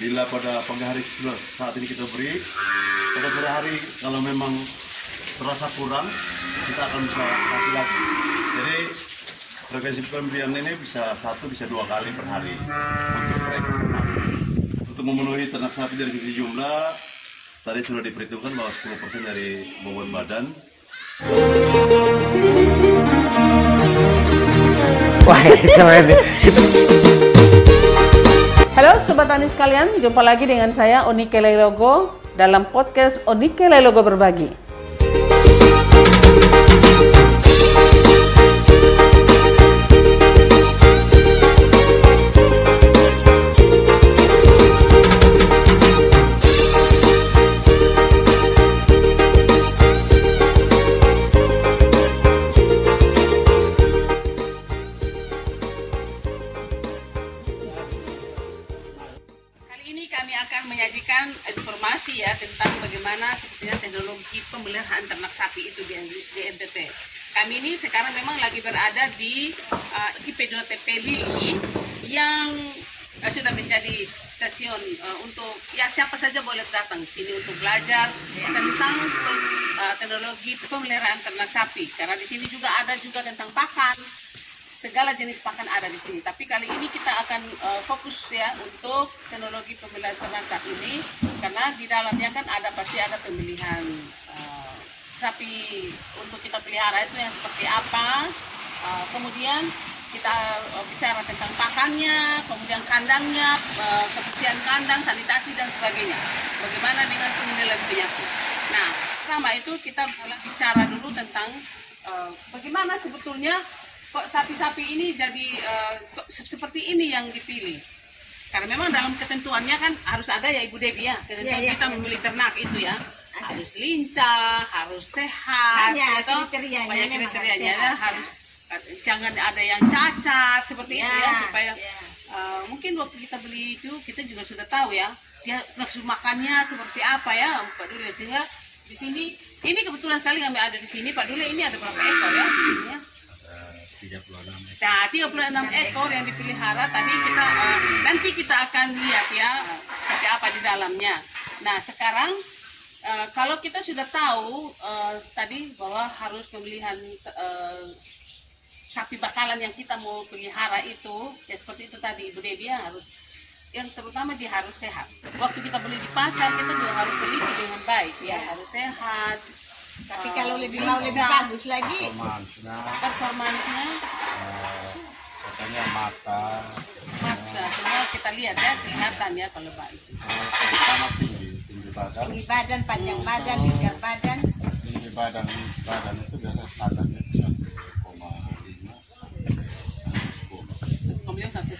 bila pada pagi hari saat ini kita beri pada sore hari kalau memang terasa kurang kita akan bisa kasih lagi. Jadi frekuensi pemberian ini bisa satu bisa dua kali per hari untuk mereka. Untuk memenuhi ternak sapi dari sisi jumlah tadi sudah diperhitungkan bahwa 10% dari bobot badan. Wah, keren. Halo Sobat Tani sekalian, jumpa lagi dengan saya Onike Lelogo dalam podcast Onike Lelogo Berbagi. Berada di uh, IP2TP Lili yang uh, sudah menjadi stasiun uh, untuk ya siapa saja boleh datang sini untuk belajar tentang uh, teknologi pemeliharaan ternak sapi. Karena di sini juga ada juga tentang pakan, segala jenis pakan ada di sini. Tapi kali ini kita akan uh, fokus ya untuk teknologi pemilihan ternak ini karena di dalamnya kan ada pasti ada pemilihan uh, sapi untuk kita pelihara itu yang seperti apa. Uh, kemudian kita uh, bicara tentang pakannya, kemudian kandangnya, uh, kebersihan kandang, sanitasi dan sebagainya. Bagaimana dengan pengendalian penyakit. Nah, pertama itu kita mulai bicara dulu tentang uh, bagaimana sebetulnya kok sapi-sapi ini jadi uh, seperti ini yang dipilih karena memang dalam ketentuannya kan harus ada ya Ibu Devi ya ketentuan ya, ya, kita ya. memilih ternak itu ya harus lincah harus sehat banyak gitu. kriterianya banyak kriterianya ya, harus jangan ada yang cacat seperti ya, itu ya supaya ya. Uh, mungkin waktu kita beli itu kita juga sudah tahu ya dia nafsu makannya seperti apa ya Pak Dule sehingga di sini ini kebetulan sekali kami ada di sini Pak Dule ini ada berapa ekor ya di sini ya 36 ekor. Nah, 36 ekor yang dipelihara tadi kita uh, nanti kita akan lihat ya seperti apa di dalamnya. Nah, sekarang uh, kalau kita sudah tahu uh, tadi bahwa harus pemilihan uh, sapi bakalan yang kita mau pelihara itu ya seperti itu tadi Ibu Devi ya harus yang terutama dia harus sehat. Waktu kita beli di pasar kita juga harus teliti dengan baik ya, ya harus sehat. Tapi kalau lebih mau lebih bagus lagi. Performansnya. Performansnya. Uh, katanya mata. Mata semua kita lihat ya kelihatan ya kalau baik. Tinggi tinggi badan. Tinggi badan panjang hmm. badan lebar badan. Tinggi badan badan itu biasa standarnya satu koma lima kemudian satu sepuluh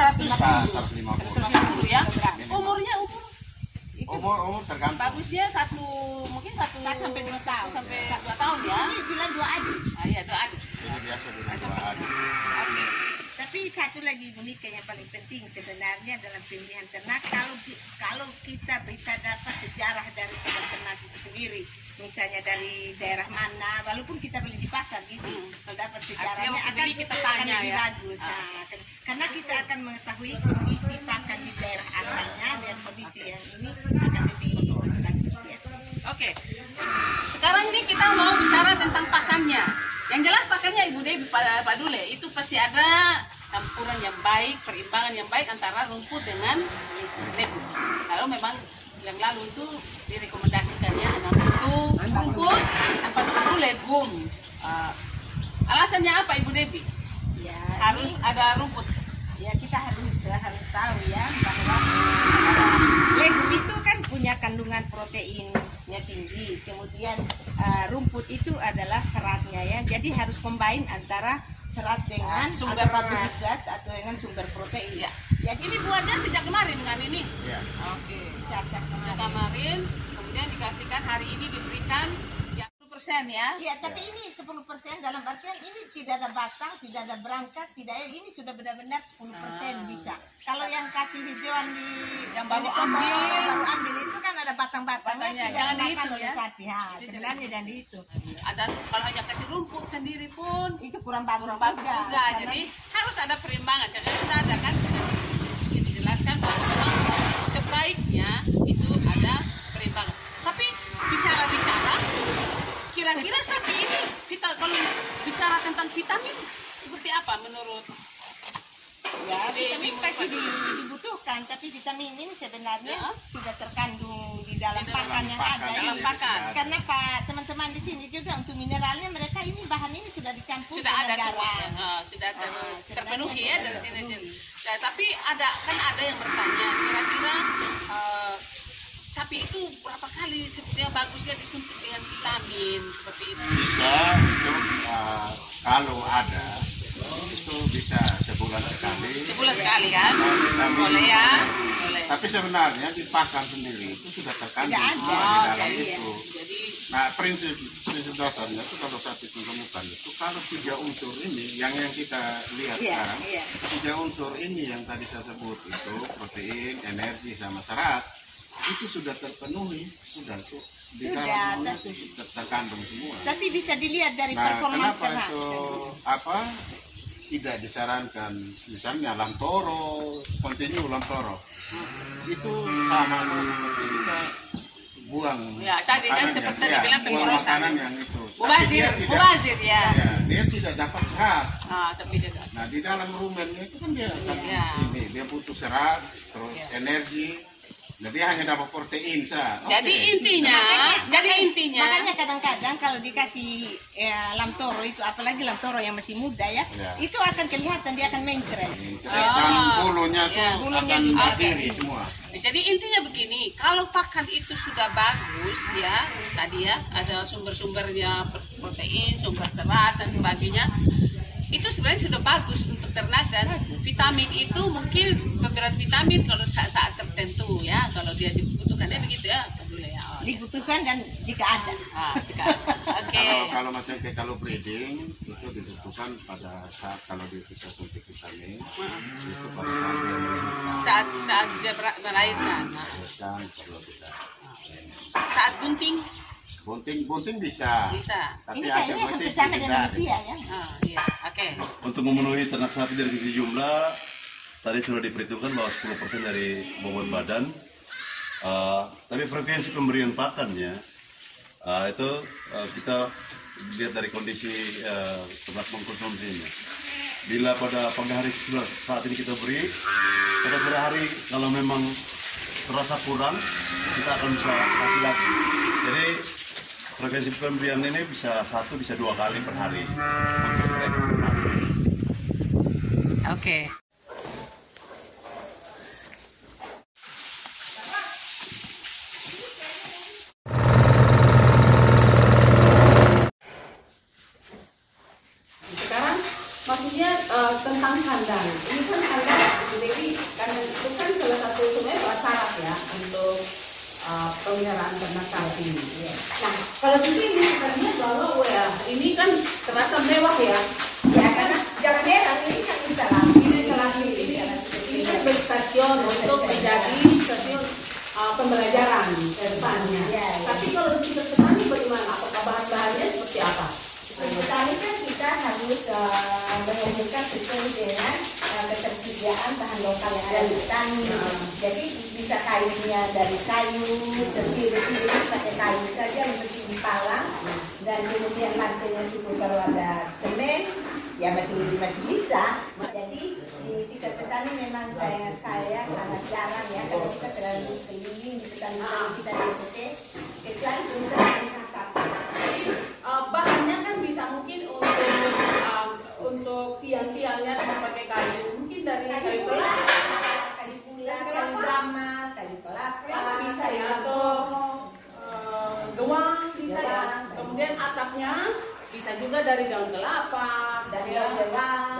100 150 ya. Umurnya umur umur umur tergantung. Bagusnya satu mungkin satu sampai dua tahun. Sampai dua tahun ya. Ini bilang dua adik. Ah iya dua adik. Ini biasa bilang dua adik. Tapi satu lagi Monika yang paling penting sebenarnya dalam pemilihan ternak kalau kalau kita bisa dapat sejarah dari itu sendiri misalnya dari daerah mana walaupun kita beli di pasar gitu hmm. kalau dapat sejarahnya akan kita tanya akan ya. bagus ah. nah, karena kita akan mengetahui kondisi pakan di daerah asalnya dan kondisi yang ini akan lebih bagus ya oke sekarang ini kita mau bicara tentang pakannya yang jelas pakannya Ibu Dewi Pak Dule itu pasti ada campuran yang baik, perimbangan yang baik antara rumput dengan legum. Kalau memang yang lalu itu direkomendasikan ya 60 rumput 40 legum. Uh, alasannya apa ibu Devi? Ya, harus ini, ada rumput. Ya kita harus harus tahu ya bahwa legum itu kan punya kandungan proteinnya tinggi. Kemudian uh, rumput itu adalah seratnya ya. Jadi harus combine antara serat dengan sumber karbohidrat atau dengan sumber protein. Ya. Jadi ini buatnya sejak kemarin kan ini? Oke. Cacak Nah, kemarin. kemarin kemudian dikasihkan hari ini diberikan yang 10% ya. Iya, tapi ini 10% dalam artian ini tidak ada batang, tidak ada brankas, tidak ada ini sudah benar-benar 10% bisa. Kalau yang kasih hijauan di Yang baru ambil. yang baru ambil itu kan ada batang-batangnya tidak jangan dihitung ya. sapi. Ha, Itu sebenarnya dan itu. Ada kalau hanya kasih rumput sendiri pun Itu kurang bagus kurang bagus juga. karena- Jadi harus ada perimbangan. Jadi sudah ada kan sudah di sini dijelaskan bahwa memang sebaiknya itu ada perimbangan. Tapi bicara-bicara, kira-kira sapi ini kita kalau bicara tentang vitamin seperti apa menurut Ya, Di- vitamin di- pasti di- dibutuhkan, tapi vitamin ini sebenarnya Ya. sudah terkandung di dalam Di dalam pakan yang pakan, ada. dalam ini. pakan? Karena Pak teman-teman di sini juga untuk mineralnya mereka ini bahan ini sudah dicampur sudah ada garam. Ah, sudah ter- Ah, terpenuhi ya dari sini. Nah, tapi ada kan ada yang bertanya kira-kira eh, sapi itu berapa kali bagusnya disuntik dengan vitamin seperti itu. Bisa untuk uh, kalau ada itu bisa sebulan sekali. Sebulan sekali kan? Vitamin. boleh ya? Boleh. tapi sebenarnya di pakan sendiri itu sudah terkandung semua Oh, di dalam jadi, itu. Jadi nah prinsip prinsip dasarnya itu kalau sapi temukan itu kalau tiga unsur ini yang yang kita lihat Iya, sekarang iya. tiga unsur ini yang tadi saya sebut itu protein energi sama serat itu sudah terpenuhi sudah tuh di Sudah, itu terkandung semua Tapi bisa dilihat dari Nah, performance kenapa ternak. itu apa tidak disarankan misalnya lantoro, continue lantoro. Itu sama sama seperti kita buang. Ya, tadi kan seperti yang- dibilang ya, makanan yang itu. Mubazir dia mubazir ya ya, dia tidak dapat serat. ah tapi tidak Nah, di dalam rumennya itu kan dia akan Iya. ini, dia butuh serat, terus Iya. energi. Dia hanya dapat protein sah. jadi Oke. intinya Makanya- jadi makanya- intinya Makanya kadang-kadang kalau dikasih ya, lam toro itu, apalagi lam toro yang masih muda ya, Ya. itu akan kelihatan dia akan mencret. Dan Ah. bulunya tuh Ya, bulunya akan berdiri semua. Jadi intinya begini, kalau pakan itu sudah bagus ya, tadi ya ada sumber-sumbernya pro- protein, sumber serat dan sebagainya, itu sebenarnya sudah bagus untuk ternak dan vitamin itu mungkin beberapa vitamin kalau saat-saat tertentu ya, kalau dia dibutuhkannya begitu ya, boleh ya. Oh, yes. Dibutuhkan dan jika ada. Ah, jika ada. Oke. Kalau kalau macam kayak kalau breeding itu dibutuhkan pada saat kalau dia kita suntik vitamin itu pada saat dia melahirkan Saat saat dia melahirkan, nah, melahirkan perlu kita saat bunting bunting bunting bisa bisa. tapi Ini kayaknya hampir sama dengan manusia ya. Ah, iya, oke. Untuk memenuhi ternak sapi dari sisi jumlah, tadi sudah diperhitungkan bahwa 10% dari bobot badan. Uh, tapi frekuensi pemberian pakannya uh, itu uh, kita lihat dari kondisi uh, ternak mengkonsumsinya. Bila pada pagi hari saat ini kita beri, pada sore hari kalau memang terasa kurang, kita akan bisa kasih lagi. Jadi frekuensi pemberian ini bisa satu bisa dua kali per hari. Oke. Sekarang maksudnya eh, tentang kandang. Ini kan kandang, jadi kandang itu kan salah satu sebenarnya syarat ya untuk pemeliharaan ternak sapi. Nah, kalau di sini lihat bahwa ya ini kan terasa mewah ya. Ya karena jangan heran ini kan lah. ini lagi ini ini kan sebagai stasiun untuk menjadi stasiun uh, pembelajaran ke depannya. Ya, ya. Tapi kalau di kita petani bagaimana? Apakah bahan-bahannya seperti apa? Petani kan kita harus uh, menunjukkan sesuai dengan ketersediaan bahan lokal yang ada di petani. Jadi bisa kayunya dari kayu, terpilih-pilih pakai kayu saja mesti dipalang dan kemudian lantainya cukup kalau ada semen ya masih masih bisa. Jadi di tingkat petani memang saya saya sangat jarang ya kalau kita terlalu keliling di petani kita di kecuali perusahaan dari kayu kayu pula, kelapa. kayu pula, kayu gama, kayu kelapa, Kelapa bisa ya atau uh, gewang bisa ya. Kemudian atapnya bisa juga dari daun kelapa, dari ya. daun dewang,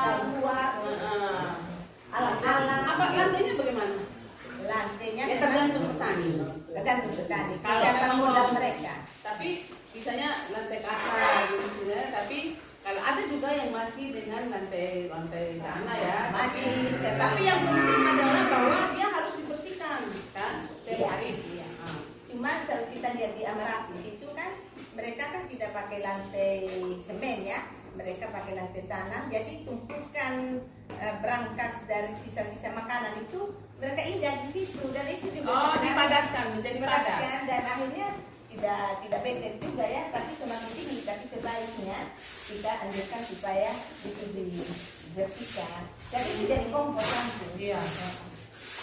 Daun buah, Heeh. alam-alam. Apa lantainya bagaimana? pakainya Ya tergantung petani. tergantung petani. Kalau mereka? Tapi misalnya lantai kasar gitu sebenarnya, tapi kalau ada juga yang masih dengan lantai lantai tanah ya. Masih Tapi, tetap. tapi yang penting adalah bahwa dia harus dibersihkan kan setiap hari. Iya. Cuma kalau kita lihat di Amarasis itu kan mereka kan tidak pakai lantai semen ya, mereka pakai lantai tanah. Jadi tumpukan eh, berangkas dari sisa-sisa makanan itu mereka indah di situ dan itu juga Oh, dipadatkan menjadi padat. dan akhirnya tidak tidak becek juga ya, tapi semakin tinggi. Tapi sebaiknya kita anjurkan supaya itu dibersihkan. Jadi itu jadi kompos langsung. Iya.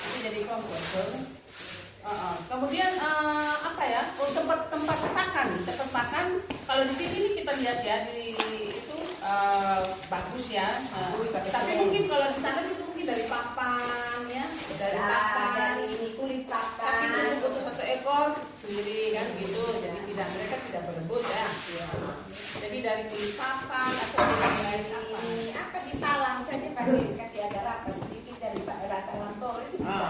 Itu jadi kompos. Uh, uh. Kemudian uh, apa ya? Oh, tempat tempat pakan, tempat pakan. Kalau di sini nih kita lihat ya di itu uh, bagus ya. Uh, tapi mungkin kalau di sana itu mungkin dari papan ya, dari Nah, papan. dari ini kulit Tapi papan. itu butuh satu ekor sendiri tidak mereka tidak berebut ya. Jadi dari kulit papan atau dari ini apa di palang saja pakai kasih agak rapat sedikit dari rata lantor itu bisa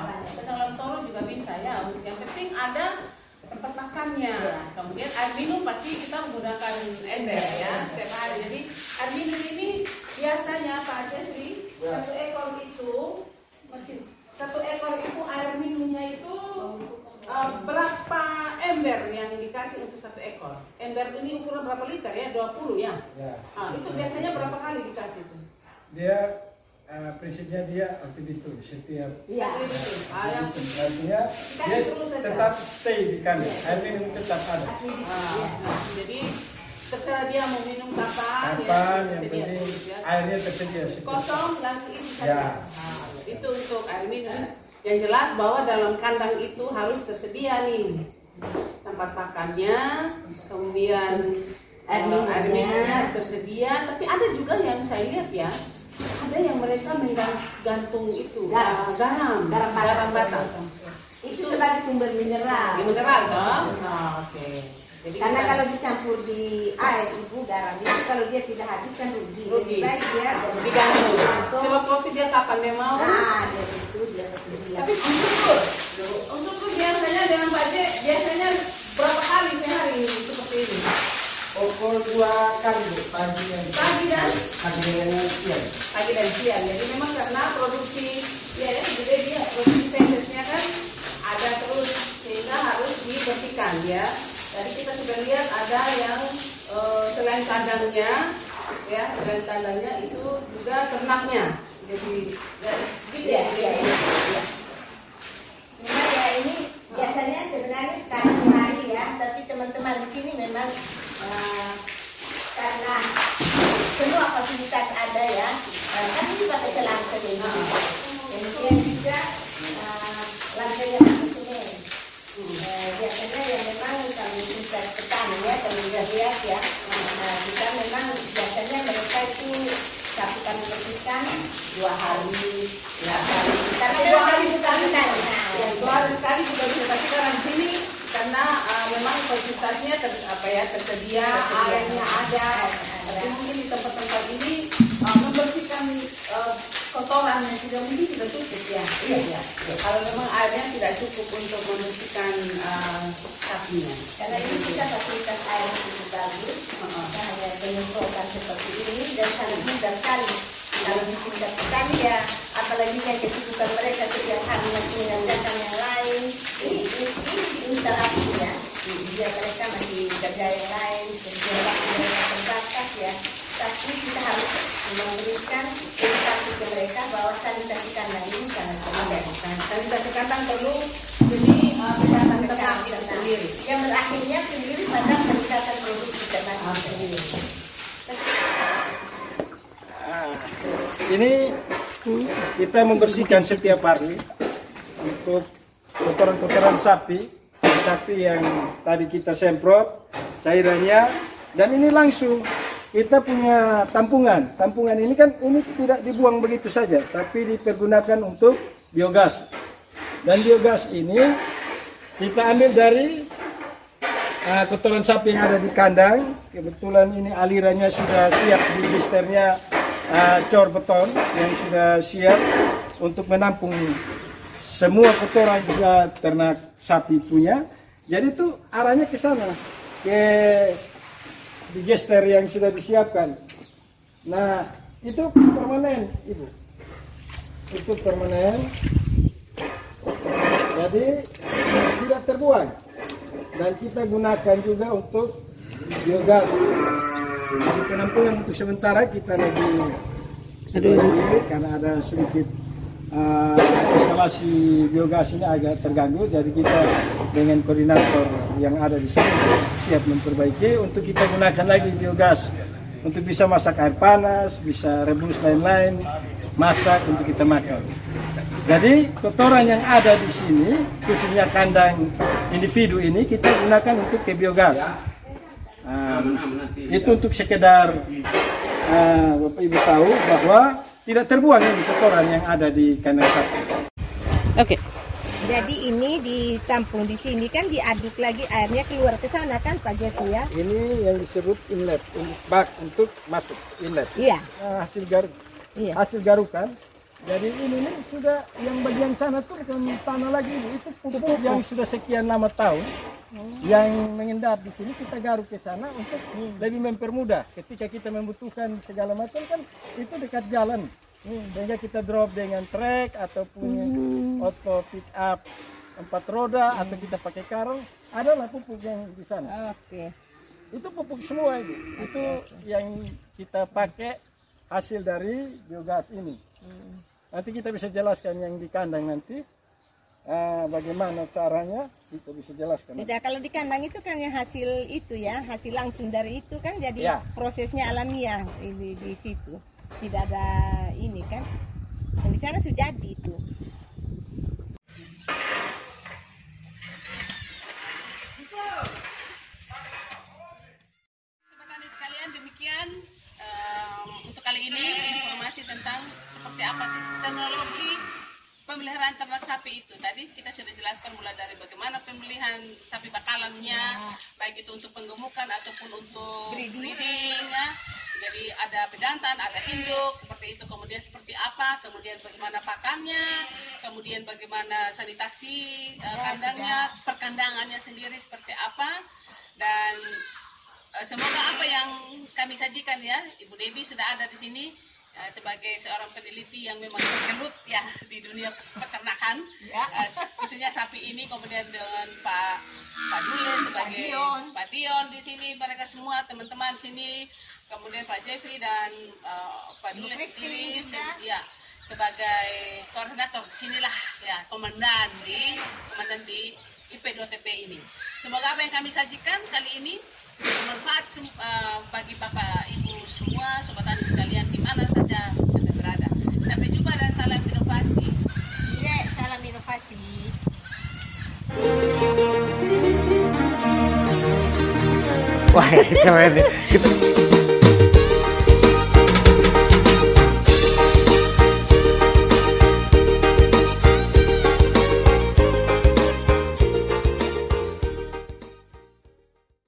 Ah, toro juga bisa ya. Yang penting ada tempat makannya. Iya. Kemudian air minum pasti kita menggunakan ember ya setiap hari. Jadi air minum ini biasanya Pak Jeffrey satu ekor itu mesin satu ekor itu air minumnya itu uh, berapa ember yang dikasih untuk satu ekor? Ini ukuran berapa liter ya? 20 ya. Ya. Ah, itu biasanya berapa kali dikasih itu? Dia eh, prinsipnya dia aktivitas setiap Iya. Satu itu. Ah, yang artinya dia tetap stay di kandang. Air minum tetap ada. Ah, nah, jadi terserah dia mau minum kapan, Kapan ya, yang penting ya. airnya tersedia. kosong langsung saja. Ya. Nah, itu untuk air minum. Yang jelas bahwa dalam kandang itu harus tersedia nih tempat pakannya, kemudian Air eh, minumnya. harus tersedia. Tapi ada juga yang saya lihat ya, ada yang mereka menggantung itu Garam. eh, garam, Garam garam bata. bata. Itu sebagai sumber mineral. Di mineral toh? Nah, oke. Jadi Karena kita- kalau dicampur di air ibu garam itu kalau dia tidak habis kan rugi. Rugi. Baik dia digantung. Sebab kopi dia kapan dia mau. Nah, dia itu dia tersedia. Tapi untuk untuk biasanya dengan Pak J, biasanya berapa kali sehari seperti ini? Pokok dua kali Bu, pagi dan Pagi dan pagi dengan siang. pagi dan siang. Jadi memang karena produksi ya, ya gede dia produksi tesesnya kan ada terus sehingga harus dibersihkan ya. Tadi kita sudah lihat ada yang eh, selain kandangnya ya selain kandangnya itu juga ternaknya. Jadi ya, gitu Iya, ya. iya, iya, iya. Cuma ya ini biasanya sebenarnya sekali hari ya, tapi teman-teman di sini memang eh, karena semua fasilitas ada ya, eh, kan ini pakai selang semen. Kemudian juga eh, lantainya semen. Eh, biasanya yang memang kami bisa petani ya, kami juga lihat ya, nah, kita memang biasanya mereka itu satu kali bersihkan dua hari, hari. Tapi dua hari bukan kan? Ya, dua hari sekali juga bisa tapi karena di sini karena uh, memang fasilitasnya ter, apa ya tersedia, Tersedia. airnya ada. Tapi mungkin di tempat-tempat ini uh, membersihkan uh, kotoran yang tidak mungkin tidak cukup ya. Iya, iya. Kalau memang airnya tidak cukup untuk membersihkan uh, sapinya. Karena ini kita fasilitas air yang cukup bagus, kita hanya penyemprotan seperti ini dan sangat mudah sekali. Kalau di tingkat petani ya, apalagi yang kesibukan mereka setiap hari masih mengerjakan yang lain, ini ini ini instalasi ya. Dia mereka masih kerja yang lain, kerja mereka terbatas ya. Tapi kita harus memberikan edukasi ke mereka bahwa sanitasi kandang ini sangat penting. Sanitasi kandang perlu demi uh, kesehatan ternak itu sendiri. yang berakhirnya sendiri pada peningkatan produksi ternak sendiri. Ini kita membersihkan setiap hari untuk kotoran-kotoran sapi, sapi yang tadi kita semprot cairannya dan ini langsung kita punya tampungan. Tampungan ini kan ini tidak dibuang begitu saja, tapi dipergunakan untuk biogas. Dan biogas ini kita ambil dari Ah, kotoran sapi yang ada di kandang. Kebetulan ini alirannya sudah siap di blisternya ah, cor beton yang sudah siap untuk menampung semua kotoran juga ternak sapi punya. Jadi itu arahnya ke sana, ke digester yang sudah disiapkan. Nah, itu permanen, Ibu. Itu permanen. Jadi tidak terbuang. Dan kita gunakan juga untuk biogas. Jadi penampungan untuk sementara kita lagi lagi karena ada sedikit uh, instalasi biogas ini agak terganggu jadi kita dengan koordinator yang ada di sini siap memperbaiki untuk kita gunakan lagi biogas untuk bisa masak air panas, bisa rebus lain-lain, masak untuk kita makan. Jadi kotoran yang ada di sini, khususnya kandang individu ini kita gunakan untuk ke biogas. Ah, itu untuk sekedar ah, Bapak Ibu tahu bahwa tidak terbuang ini kotoran yang ada di kandang sapi. Oke. Jadi ini ditampung di sini kan diaduk lagi airnya keluar ke sana kan Pak Jeffy ya? Ini yang disebut inlet, untuk bak untuk masuk inlet. Iya. Nah, hasil garuk, Iya. hasil garukan. Jadi ini nih sudah yang bagian sana tuh bukan tanah lagi Bu. itu pupuk yang sudah sekian lama tahun yang mengendap di sini kita garuk ke sana untuk lebih mempermudah. Ketika kita membutuhkan segala macam kan itu dekat jalan. Hmm, sehingga kita drop dengan trek ataupun auto pick up empat roda atau kita pakai karung adalah pupuk yang di sana. Oke. itu pupuk semua itu itu yang kita pakai hasil dari biogas ini. Nanti kita bisa jelaskan yang di kandang nanti ah, bagaimana caranya kita bisa jelaskan Sudah kalau di kandang itu kan yang hasil itu ya, hasil langsung dari itu kan jadi Ya. prosesnya alamiah ini di situ. Tidak ada ini kan. Dan di sana sudah jadi itu. Ternak sapi itu. Tadi kita sudah jelaskan mulai dari bagaimana pemilihan sapi bakalannya, baik itu untuk penggemukan ataupun untuk Breeding. breeding. ya. Jadi ada pejantan, ada induk, seperti itu. Kemudian seperti apa, kemudian bagaimana pakannya, kemudian bagaimana sanitasi eh, kandangnya, perkandangannya sendiri seperti apa, dan Eh, semoga apa yang kami sajikan ya Ibu Devi sudah ada di sini eh, sebagai seorang peneliti yang memang bergelut ya di dunia peternakan Eh, khususnya sapi ini kemudian dengan Pak Pak Dule sebagai Pak Dion. Di sini mereka semua teman-teman sini kemudian Pak Jeffrey dan eh, Pak Dule sendiri se- ya sebagai koordinator sinilah ya komandan di komandan di IP2TP ini. Semoga apa yang kami sajikan kali ini bermanfaat eh, bagi Bapak Ibu semua, sobat tani sekalian di mana saja Anda berada. Sampai jumpa dan salam inovasi. Iya, salam inovasi. Wah keren nih. Kita